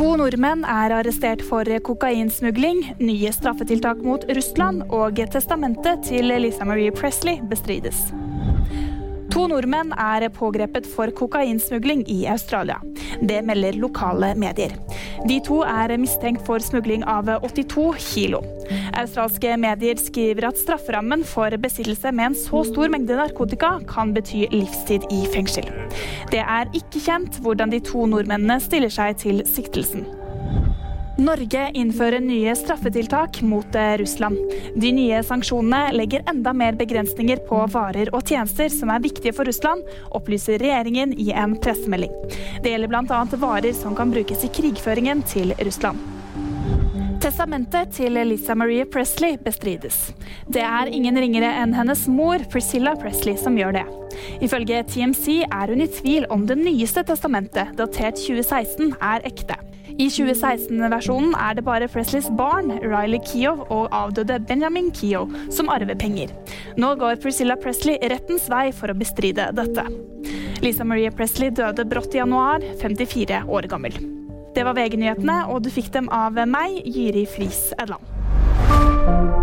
To nordmenn er arrestert for kokainsmugling, nye straffetiltak mot Russland og testamentet til Lisa Marie Presley bestrides. To nordmenn er pågrepet for kokainsmugling i Australia. Det melder lokale medier. De to er mistenkt for smugling av 82 kilo. Australske medier skriver at strafferammen for besittelse med en så stor mengde narkotika kan bety livstid i fengsel. Det er ikke kjent hvordan de to nordmennene stiller seg til siktelsen. Norge innfører nye straffetiltak mot eh, Russland. De nye sanksjonene legger enda mer begrensninger på varer og tjenester som er viktige for Russland, opplyser regjeringen i en pressemelding. Det gjelder bl.a. varer som kan brukes i krigføringen til Russland. Testamentet til Lisa Marie Presley bestrides. Det er ingen ringere enn hennes mor, Priscilla Presley, som gjør det. Ifølge TMC er hun i tvil om det nyeste testamentet, datert 2016, er ekte. I 2016-versjonen er det bare Presleys barn, Riley Keough og avdøde Benjamin Keough, som arver penger. Nå går Priscilla Presley rettens vei for å bestride dette. Lisa Marie Presley døde brått i januar, 54 år gammel. Det var VG-nyhetene, og du fikk dem av meg, Jyri Friis Edland.